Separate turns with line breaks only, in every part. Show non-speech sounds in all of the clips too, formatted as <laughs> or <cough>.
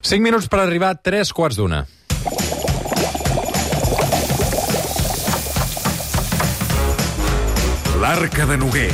5 minuts per arribar a 3 quarts d'una.
L'Arca de Noguer.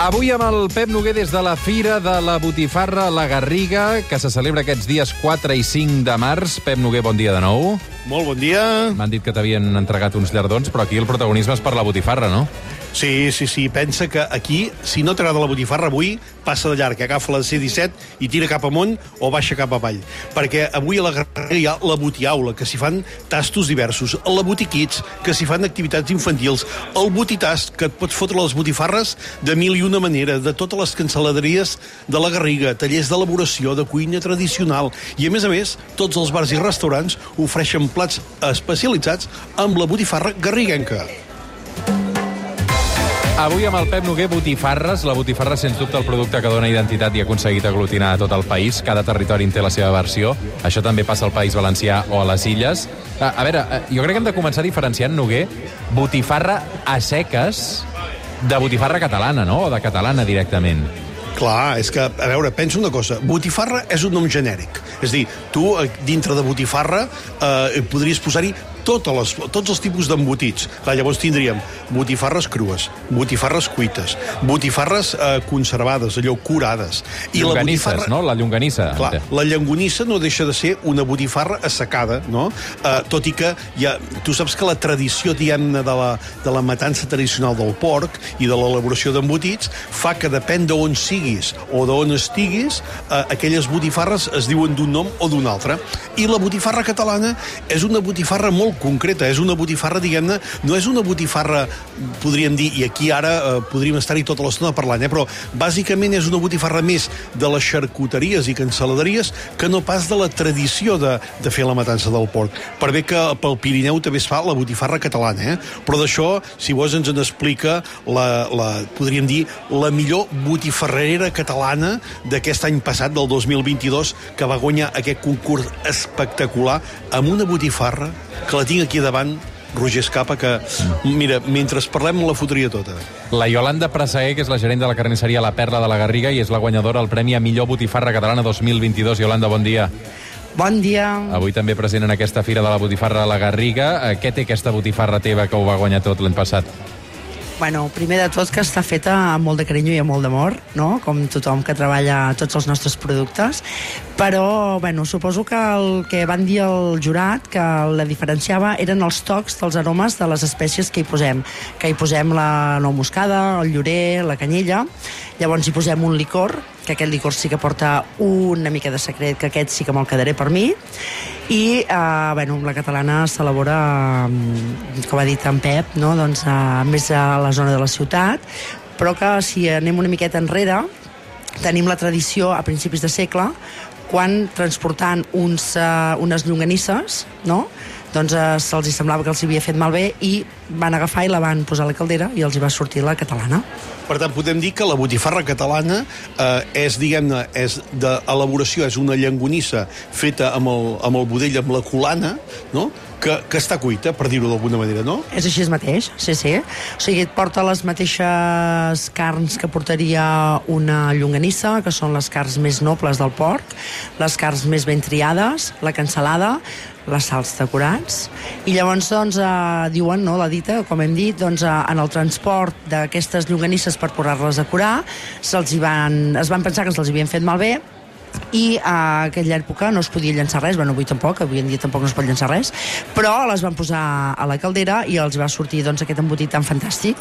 Avui amb el Pep Noguer des de la Fira de la Botifarra a la Garriga, que se celebra aquests dies 4 i 5 de març. Pep Noguer, bon dia de nou.
Molt bon dia.
M'han dit que t'havien entregat uns llardons, però aquí el protagonisme és per la botifarra, no?
Sí, sí, sí. Pensa que aquí, si no t'agrada la botifarra avui, passa de llarg, agafa la C-17 i tira cap amunt o baixa cap avall. Perquè avui a la Garriga hi ha la botiaula, que s'hi fan tastos diversos, la botiquits, que s'hi fan activitats infantils, el botitast, que et pots fotre les botifarres de mil i una manera, de totes les cancel·laderies de la Garriga, tallers d'elaboració, de cuina tradicional, i a més a més, tots els bars i restaurants ofereixen plats especialitzats amb la botifarra garriguenca.
Avui amb el Pep Noguer, botifarres. La botifarra, sens dubte, el producte que dona identitat i ha aconseguit aglutinar a tot el país. Cada territori en té la seva versió. Això també passa al País Valencià o a les Illes. A, a veure, eh, jo crec que hem de començar diferenciant, Noguer, botifarra a seques de botifarra catalana, no? O de catalana directament.
Clar, és que, a veure, pensa una cosa. Botifarra és un nom genèric. És dir, tu, eh, dintre de botifarra, eh, podries posar-hi totes les, tots els tipus d'embotits. Clar, llavors tindríem botifarres crues, botifarres cuites, botifarres eh, conservades, allò curades.
I la botifarra... no? La llonganissa.
Clar, la llangonissa no deixa de ser una botifarra assecada, no? Eh, tot i que ja, tu saps que la tradició, diguem-ne, de, la, de la matança tradicional del porc i de l'elaboració d'embotits fa que depèn d'on siguis o d'on estiguis, eh, aquelles botifarres es diuen d'un nom o d'un altre. I la botifarra catalana és una botifarra molt concreta, és una botifarra, diguem-ne, no és una botifarra, podríem dir, i aquí ara eh, podríem estar-hi tota l'estona parlant, eh, però bàsicament és una botifarra més de les xarcuteries i cancel·laderies que no pas de la tradició de, de fer la matança del porc. Per bé que pel Pirineu també es fa la botifarra catalana, eh? però d'això, si vols, ens en explica la, la, podríem dir, la millor botifarrera catalana d'aquest any passat, del 2022, que va guanyar aquest concurs espectacular amb una botifarra que la tinc aquí davant, Roger Escapa, que, mira, mentre parlem la fotria tota.
La Yolanda Prasaer, que és la gerent de la carnisseria La Perla de la Garriga i és la guanyadora al Premi a Millor Botifarra Catalana 2022. Yolanda, bon dia.
Bon dia.
Avui també present en aquesta fira de la botifarra a la Garriga. Eh, què té aquesta botifarra teva que ho va guanyar tot l'any passat?
Bueno, primer de tot que està feta amb molt de carinyo i amb molt d'amor, no? com tothom que treballa tots els nostres productes, però bueno, suposo que el que van dir el jurat que la diferenciava eren els tocs dels aromes de les espècies que hi posem, que hi posem la nou moscada, el llorer, la canyella, llavors hi posem un licor, que aquest licor sí que porta una mica de secret, que aquest sí que me'l quedaré per mi, i eh, bueno, la catalana s'elabora, com ha dit en Pep, no? doncs, eh, més a la zona de la ciutat, però que si anem una miqueta enrere, tenim la tradició a principis de segle, quan transportant uns, uh, unes llonganisses, no? doncs uh, se'ls semblava que els havia fet malbé i van agafar i la van posar a la caldera i els hi va sortir la catalana.
Per tant, podem dir que la botifarra catalana eh, és, diguem-ne, és d'elaboració, és una llangonissa feta amb el, amb el budell, amb la colana, no? Que, que està cuita, per dir-ho d'alguna manera, no?
És així mateix, sí, sí. O sigui, et porta les mateixes carns que portaria una llonganissa, que són les carns més nobles del porc, les carns més ben triades, la cansalada, les sals decorats, i llavors doncs, eh, diuen, no, la dita, com hem dit, doncs, eh, en el transport d'aquestes llonganisses per posar-les a curar, se'ls van, es van pensar que se'ls havien fet malbé, i a aquella època no es podia llançar res, bueno, avui tampoc, avui en dia tampoc no es pot llançar res, però les van posar a la caldera i els va sortir doncs, aquest embotit tan fantàstic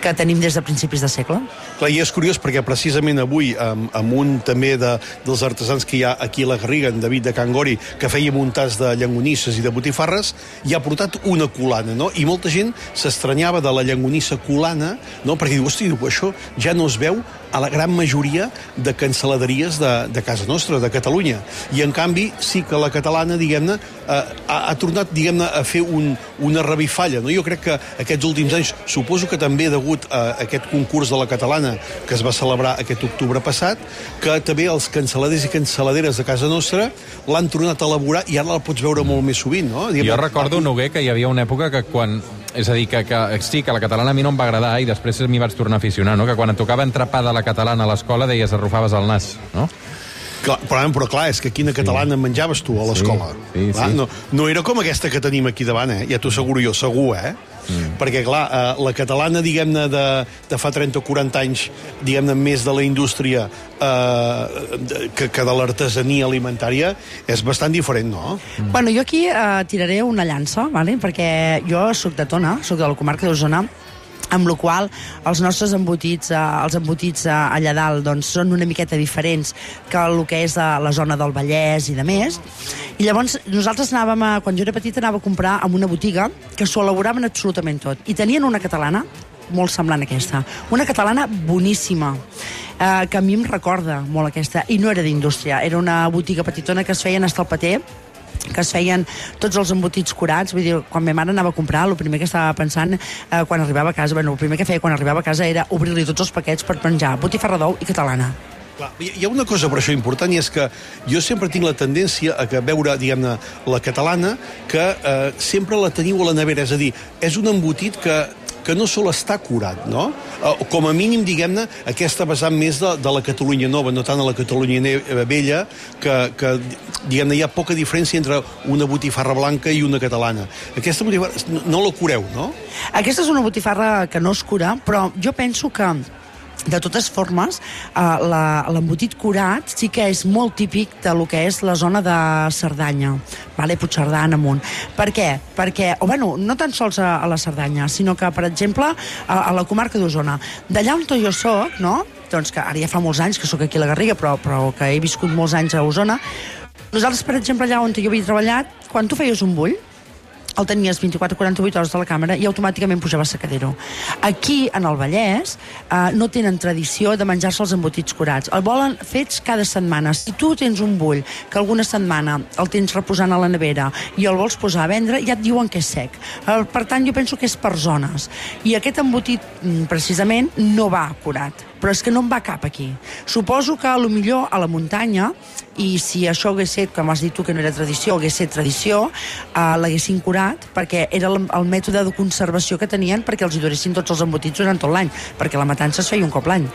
que tenim des de principis de segle.
Clar, i és curiós perquè precisament avui, amb, amb un també de, dels artesans que hi ha aquí a la Garriga, en David de Cangori, que feia muntars de llangonisses i de botifarres, hi ha portat una colana, no? I molta gent s'estranyava de la llangonissa colana, no? Perquè diu, hosti, això ja no es veu a la gran majoria de cancel·laderies de, de casa nostra, de Catalunya. I, en canvi, sí que la catalana, diguem-ne, eh, ha, ha tornat, diguem-ne, a fer un, una revifalla. No? Jo crec que aquests últims anys, suposo que també degut a aquest concurs de la catalana que es va celebrar aquest octubre passat, que també els cancel·laders i cancel·laderes de casa nostra l'han tornat a elaborar i ara la pots veure molt més sovint, no?
Jo recordo, Noguer, que hi havia una època que quan és a dir, que, que sí, que la catalana a mi no em va agradar i després m'hi vaig tornar a aficionar, no? Que quan et tocava entrepà de la catalana a l'escola deies arrufaves el nas, no?
Clar, però, però clar, és que quina catalana sí. menjaves tu a l'escola.
Sí, sí,
Clar,
sí.
No, no era com aquesta que tenim aquí davant, eh? Ja t'ho asseguro jo, segur, eh? Mm. Perquè, clar, eh, la catalana, diguem-ne, de, de fa 30 o 40 anys, diguem-ne, més de la indústria eh, que, que de l'artesania alimentària, és bastant diferent, no?
Mm. Bueno, jo aquí eh, tiraré una llança, vale? perquè jo sóc de Tona, sóc de la comarca d'Osona, amb la qual els nostres embotits, eh, els embotits eh, allà dalt doncs, són una miqueta diferents que el que és eh, la zona del Vallès i de més. I llavors nosaltres anàvem, a, quan jo era petita, anava a comprar en una botiga que s'ho elaboraven absolutament tot. I tenien una catalana molt semblant a aquesta. Una catalana boníssima, eh, que a mi em recorda molt aquesta, i no era d'indústria, era una botiga petitona que es feien hasta el paté, que es feien tots els embotits curats, vull dir, quan ma mare anava a comprar, el primer que estava pensant eh, quan arribava a casa, bueno, el primer que feia quan arribava a casa era obrir-li tots els paquets per penjar botifarra d'ou i catalana.
Clar, hi ha una cosa per això important i és que jo sempre tinc la tendència a que veure, diguem-ne, la catalana que eh, sempre la teniu a la nevera, és a dir, és un embotit que que no sol estar curat, no? Eh, com a mínim, diguem-ne, aquesta vessant més de, de la Catalunya nova, no tant a la Catalunya eh, vella, que, que diguem-ne, hi ha poca diferència entre una botifarra blanca i una catalana. Aquesta botifarra no, no la cureu, no?
Aquesta és una botifarra que no es cura, però jo penso que de totes formes, eh, l'embotit curat sí que és molt típic de lo que és la zona de Cerdanya, vale? Puigcerdà en amunt. Per què? Perquè, o bueno, no tan sols a, a la Cerdanya, sinó que, per exemple, a, a la comarca d'Osona. D'allà on jo soc, no?, doncs que ara ja fa molts anys que sóc aquí a la Garriga, però, però que he viscut molts anys a Osona, nosaltres, per exemple, allà on jo havia treballat, quan tu feies un bull, el tenies 24-48 hores de la càmera i automàticament pujava a secadero. Aquí, en el Vallès, eh, no tenen tradició de menjar-se els embotits curats. El volen fets cada setmana. Si tu tens un bull que alguna setmana el tens reposant a la nevera i el vols posar a vendre, ja et diuen que és sec. Eh, per tant, jo penso que és per zones. I aquest embotit, mm, precisament, no va curat però és que no en va cap aquí. Suposo que a lo millor a la muntanya, i si això hagués set, com has dit tu que no era tradició, hagués set tradició, eh, l'haguessin curat, perquè era el, el mètode de conservació que tenien perquè els hi duressin tots els embotits durant tot l'any, perquè la matança es feia un cop l'any.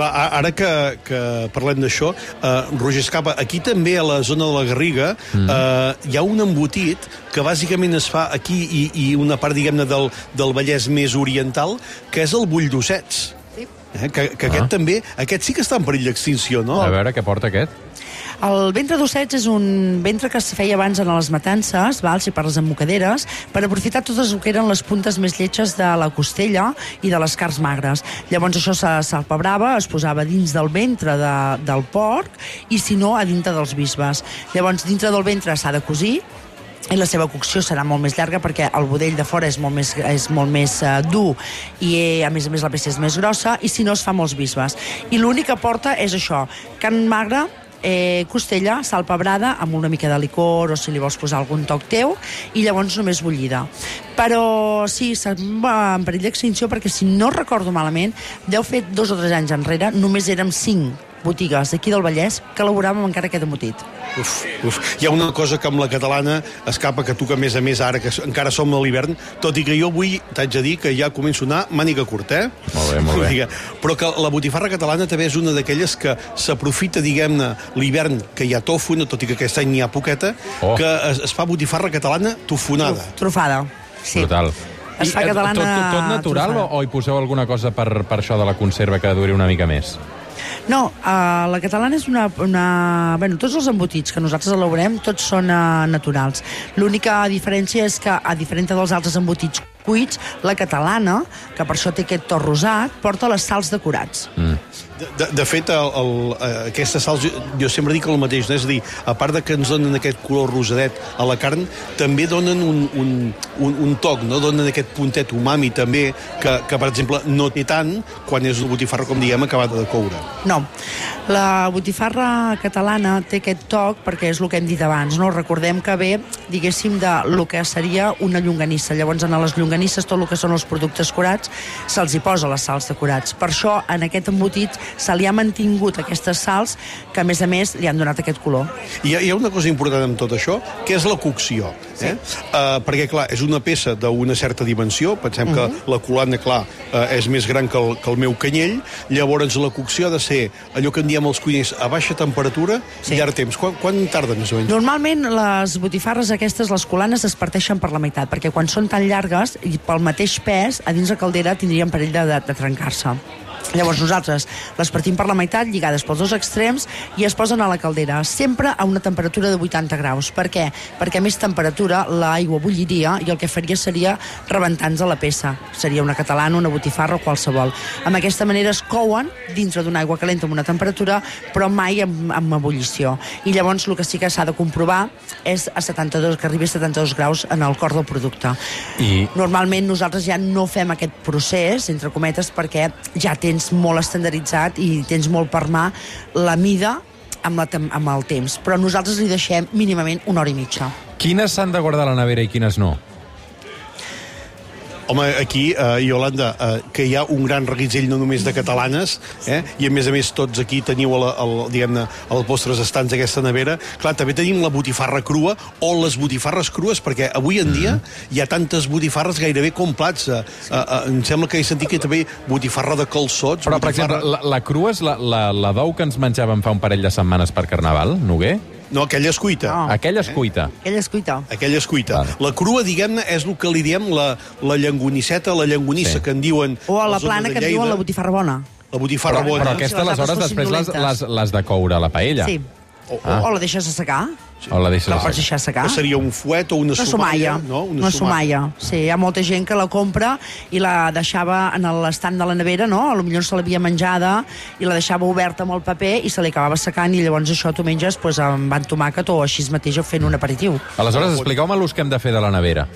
Ara que, que parlem d'això, eh, Roger Escapa, aquí també a la zona de la Garriga mm. eh, hi ha un embotit que bàsicament es fa aquí i, i una part, diguem-ne, del, del Vallès més oriental, que és el bull d'ossets.
Sí.
Eh, que, que
Ah.
aquest també, aquest sí que està en perill d'extinció, no?
A veure, què porta aquest?
El ventre d'ossets és un ventre que es feia abans en les matances, val, si parles amb mocaderes, per aprofitar totes el que eren les puntes més lletges de la costella i de les carns magres. Llavors això se s'alpebrava, es posava dins del ventre de, del porc i si no a dintre dels bisbes. Llavors dintre del ventre s'ha de cosir i la seva cocció serà molt més llarga perquè el budell de fora és molt més, és molt més uh, dur i eh, a més a més la peça és més grossa i si no es fa molts bisbes. I l'únic que porta és això, carn magra, eh, costella, sal pebrada amb una mica de licor o si li vols posar algun toc teu i llavors només bullida. Però sí, se'n va en perill d'extinció perquè si no recordo malament deu fer dos o tres anys enrere només érem cinc botigues d'aquí del Vallès que elaboràvem encara aquest embotit.
Uf, uf. Hi ha una cosa que amb la catalana escapa que tu que a més a més ara que encara som a l'hivern, tot i que jo avui t'haig de dir que ja començo a anar màniga curta, eh?
Molt bé, molt bé.
Però que la botifarra catalana també és una d'aquelles que s'aprofita, diguem-ne, l'hivern que hi ha tofu, no, tot i que aquest any n'hi ha poqueta,
Oh.
que es, es fa botifarra catalana tofunada.
Trufada. Sí.
Brutal.
Es fa
eh,
catalana
Tot, tot, tot natural o, o hi poseu alguna cosa per, per això de la conserva que duri una mica més?
No, uh, la catalana és una, una... Bueno, tots els embotits que nosaltres elaborem, tots són uh, naturals. L'única diferència és que, a diferència dels altres embotits cuits, la catalana, que per això té aquest to rosat, porta les sals decorats.
Mm.
De, de, fet, el, el, eh, aquestes sals, jo, jo sempre dic el mateix, no? és a dir, a part de que ens donen aquest color rosadet a la carn, també donen un, un, un, un toc, no? donen aquest puntet umami també, que, que per exemple no té tant quan és una botifarra, com diem, acabada de coure.
No, la botifarra catalana té aquest toc perquè és el que hem dit abans, no? Recordem que ve, diguéssim, de lo que seria una llonganissa. Llavors, en les llonganisses, tot el que són els productes curats, se'ls hi posa les sals de curats. Per això, en aquest embotit se li ha mantingut aquestes sals que, a més a més, li han donat aquest color.
Hi ha, hi ha una cosa important amb tot això, que és la cocció. Sí. Eh? Uh, perquè, clar, és una peça d'una certa dimensió, pensem uh -huh. que la colana, clar, uh, és més gran que el, que el meu canyell, llavors la cocció ha de ser allò que en diem els cuiners a baixa temperatura sí. i llarg temps. Quan, quan tarda més o menys?
Normalment les botifarres aquestes, les colanes, es parteixen per la meitat, perquè quan són tan llargues i pel mateix pes, a dins la caldera tindrien perill de, de, de trencar-se. Llavors nosaltres les partim per la meitat, lligades pels dos extrems, i es posen a la caldera, sempre a una temperatura de 80 graus. Per què? Perquè a més temperatura l'aigua bulliria i el que faria seria rebentar-nos a la peça. Seria una catalana, una botifarra o qualsevol. Amb aquesta manera es couen dintre d'una aigua calenta amb una temperatura, però mai amb, amb ebullició. I llavors el que sí que s'ha de comprovar és a 72, que arribi a 72 graus en el cor del producte. I... Normalment nosaltres ja no fem aquest procés, entre cometes, perquè ja tens tens molt estandarditzat i tens molt per mà la mida amb, la, amb el temps. Però nosaltres li deixem mínimament una hora i mitja.
Quines s'han de guardar a la nevera i quines no?
Home, aquí, uh, Iolanda, uh, que hi ha un gran reguitzell no només de catalanes, eh? i a més a més tots aquí teniu el, el, diguem-ne els vostres estants d'aquesta nevera. Clar, també tenim la botifarra crua o les botifarres crues, perquè avui en dia mm. hi ha tantes botifarres gairebé com plats. Uh, uh, uh, em sembla que he sentit que també botifarra de calçots...
Però,
botifarra...
per exemple, la, la crua és la, la, la d'ou que ens menjàvem fa un parell de setmanes per Carnaval, Noguer?
No, aquella es cuita. No.
Aquella es cuita.
Eh? Aquella es cuita.
Aquella es cuita. Vale. La crua, diguem-ne, és el que li diem la, la llangonisseta, la llangonissa, sí. que en diuen...
O a la plana que en diuen la botifarra bona.
La botifarra
però,
bona.
Però aquesta, aleshores, després les, les, les de coure a la paella.
Sí. O, ah. o la deixes assecar.
Sí. O la deixes
la pots deixar secar.
O seria un fuet o una, una
sumaia.
No?
Una, una sumaia. Sí, hi ha molta gent que la compra i la deixava en l'estant de la nevera, no? A lo millor se l'havia menjada i la deixava oberta amb el paper i se li acabava secant i llavors això tu menges pues, amb van tomàquet o així mateix fent un aperitiu.
Aleshores, expliqueu-me l'ús que hem de fer de la nevera.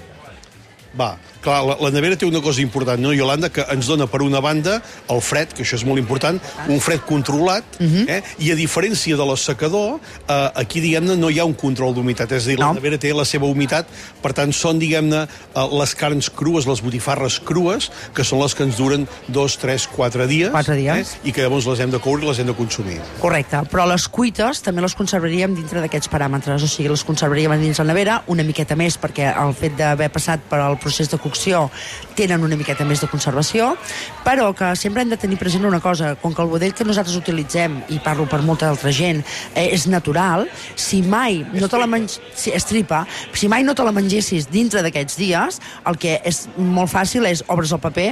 Va, clar, la, la nevera té una cosa important, no, Yolanda, que ens dona per una banda el fred, que això és molt important, un fred controlat, uh mhm. -huh. eh? i a diferència de l'assecador, eh, aquí, diguem-ne, no hi ha un control d'humitat, és a dir, no. la nevera té la seva humitat, per tant, són, diguem-ne, eh, les carns crues, les botifarres crues, que són les que ens duren dos, tres, quatre dies,
quatre dies.
Eh? i que llavors les hem de coure i les hem de consumir.
Correcte, però les cuites també les conservaríem dintre d'aquests paràmetres, o sigui, les conservaríem dins la nevera una miqueta més, perquè el fet d'haver passat per al procés de cocció tenen una miqueta més de conservació, però que sempre hem de tenir present una cosa, com que el budell que nosaltres utilitzem, i parlo per molta altra gent, eh, és natural, si mai no te la menys... Si, estripa, si mai no te la mengessis dintre d'aquests dies, el que és molt fàcil és obres el paper,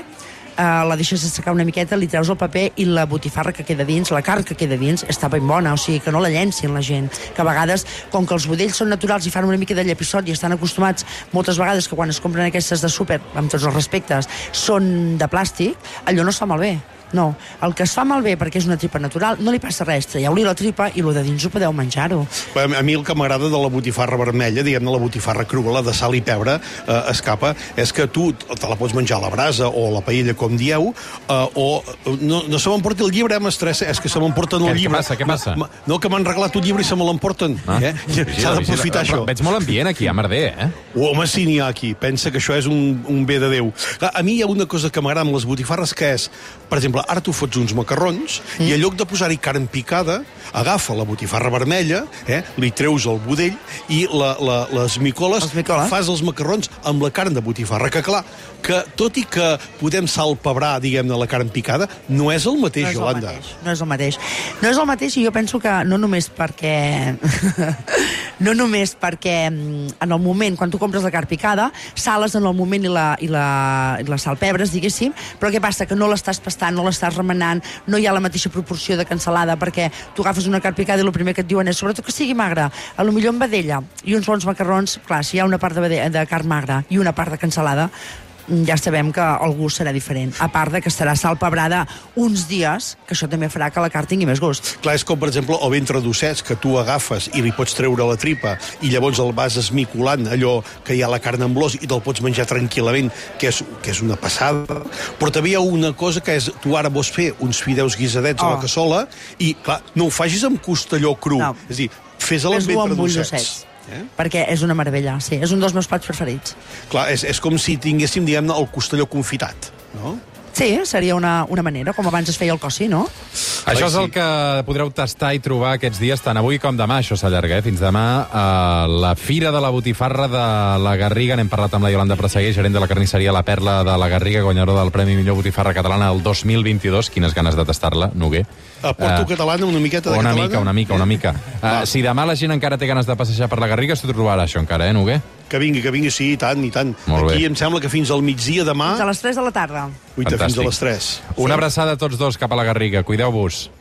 eh, la deixes assecar una miqueta, li treus el paper i la botifarra que queda dins, la carn que queda dins, està ben bona, o sigui que no la llencin la gent, que a vegades, com que els budells són naturals i fan una mica de llepisot i estan acostumats moltes vegades que quan es compren aquestes de súper, amb tots els respectes, són de plàstic, allò no es fa malbé. No, el que es fa malbé perquè és una tripa natural, no li passa res, traieu-li la tripa i el de dins ho podeu menjar-ho.
A mi el que m'agrada de la botifarra vermella, diguem-ne la botifarra crua, la de sal i pebre, eh, escapa, és que tu te la pots menjar a la brasa o a la paella, com dieu, eh, o no, no se m'emporti el llibre, eh, m'estressa, és que se m'emporten el llibre.
Què passa, què passa?
No, que m'han regalat un llibre i se me l'emporten. Ah. Eh? S'ha d'aprofitar això.
Veig molt ambient aquí, a Merder, eh?
Oh, home, sí n'hi ha aquí. Pensa que això és un, un bé de Déu. A mi hi ha una cosa que m'agrada amb les botifarres, que és, per exemple, ara tu fots uns macarrons mm. i en lloc de posar-hi carn picada, agafa la botifarra vermella, eh, li treus el budell i la, la, les micoles,
els micoles,
fas els macarrons amb la carn de botifarra, que clar, que tot i que podem salpebrar, diguem-ne, la carn picada, no és el mateix, no és Jolanda.
El mateix, no és el mateix. No és el mateix i jo penso que no només perquè... <laughs> no només perquè mm, en el moment, quan tu compres la carn picada, sales en el moment i la, i la, i la salpebres, diguéssim, però què passa? Que no l'estàs pastant, no l'estàs remenant, no hi ha la mateixa proporció de cansalada, perquè tu agafes una carn picada i el primer que et diuen és, sobretot que sigui magra, a lo millor amb vedella i uns bons macarrons, clar, si hi ha una part de, vedella, de carn magra i una part de cansalada, ja sabem que el gust serà diferent. A part de que estarà salpebrada uns dies, que això també farà que la carn tingui més gust.
Clar, és com, per exemple, el ventre d'ossets, que tu agafes i li pots treure la tripa i llavors el vas esmiculant, allò que hi ha la carn amb l'os i te'l pots menjar tranquil·lament, que és, que és una passada. Però també hi ha una cosa que és, tu ara vols fer uns fideus guisadets oh. a la cassola i, clar, no ho facis amb costelló cru. No. És a dir, fes-la amb ventre d'ossets Eh?
perquè és una meravella, sí. És un dels meus plats preferits.
Clar, és, és com si tinguéssim, diguem-ne, el costelló confitat, no?
Sí, seria una, una manera, com abans es feia el cossi, no?
Això és el que podreu tastar i trobar aquests dies, tant avui com demà. Això s'allarga, eh? Fins demà a la Fira de la Botifarra de la Garriga. N'hem parlat amb la Iolanda Presseguer, gerent de la carnisseria La Perla de la Garriga, guanyadora del Premi Millor Botifarra Catalana del 2022. Quines ganes de tastar-la, Noguer.
Aporto
Eh,
catalana, una miqueta de
una
catalana.
mica, una mica, una mica. Uh, si demà la gent encara té ganes de passejar per la Garriga, s'ho trobarà això encara, eh, Noguer?
Que vingui, que vingui, sí, i tant, i tant.
Molt bé.
Aquí em sembla que fins al migdia demà...
Fins a les 3 de la tarda.
Uita, fins a les 3.
Una abraçada a tots dos cap a la Garriga. Cuideu-vos.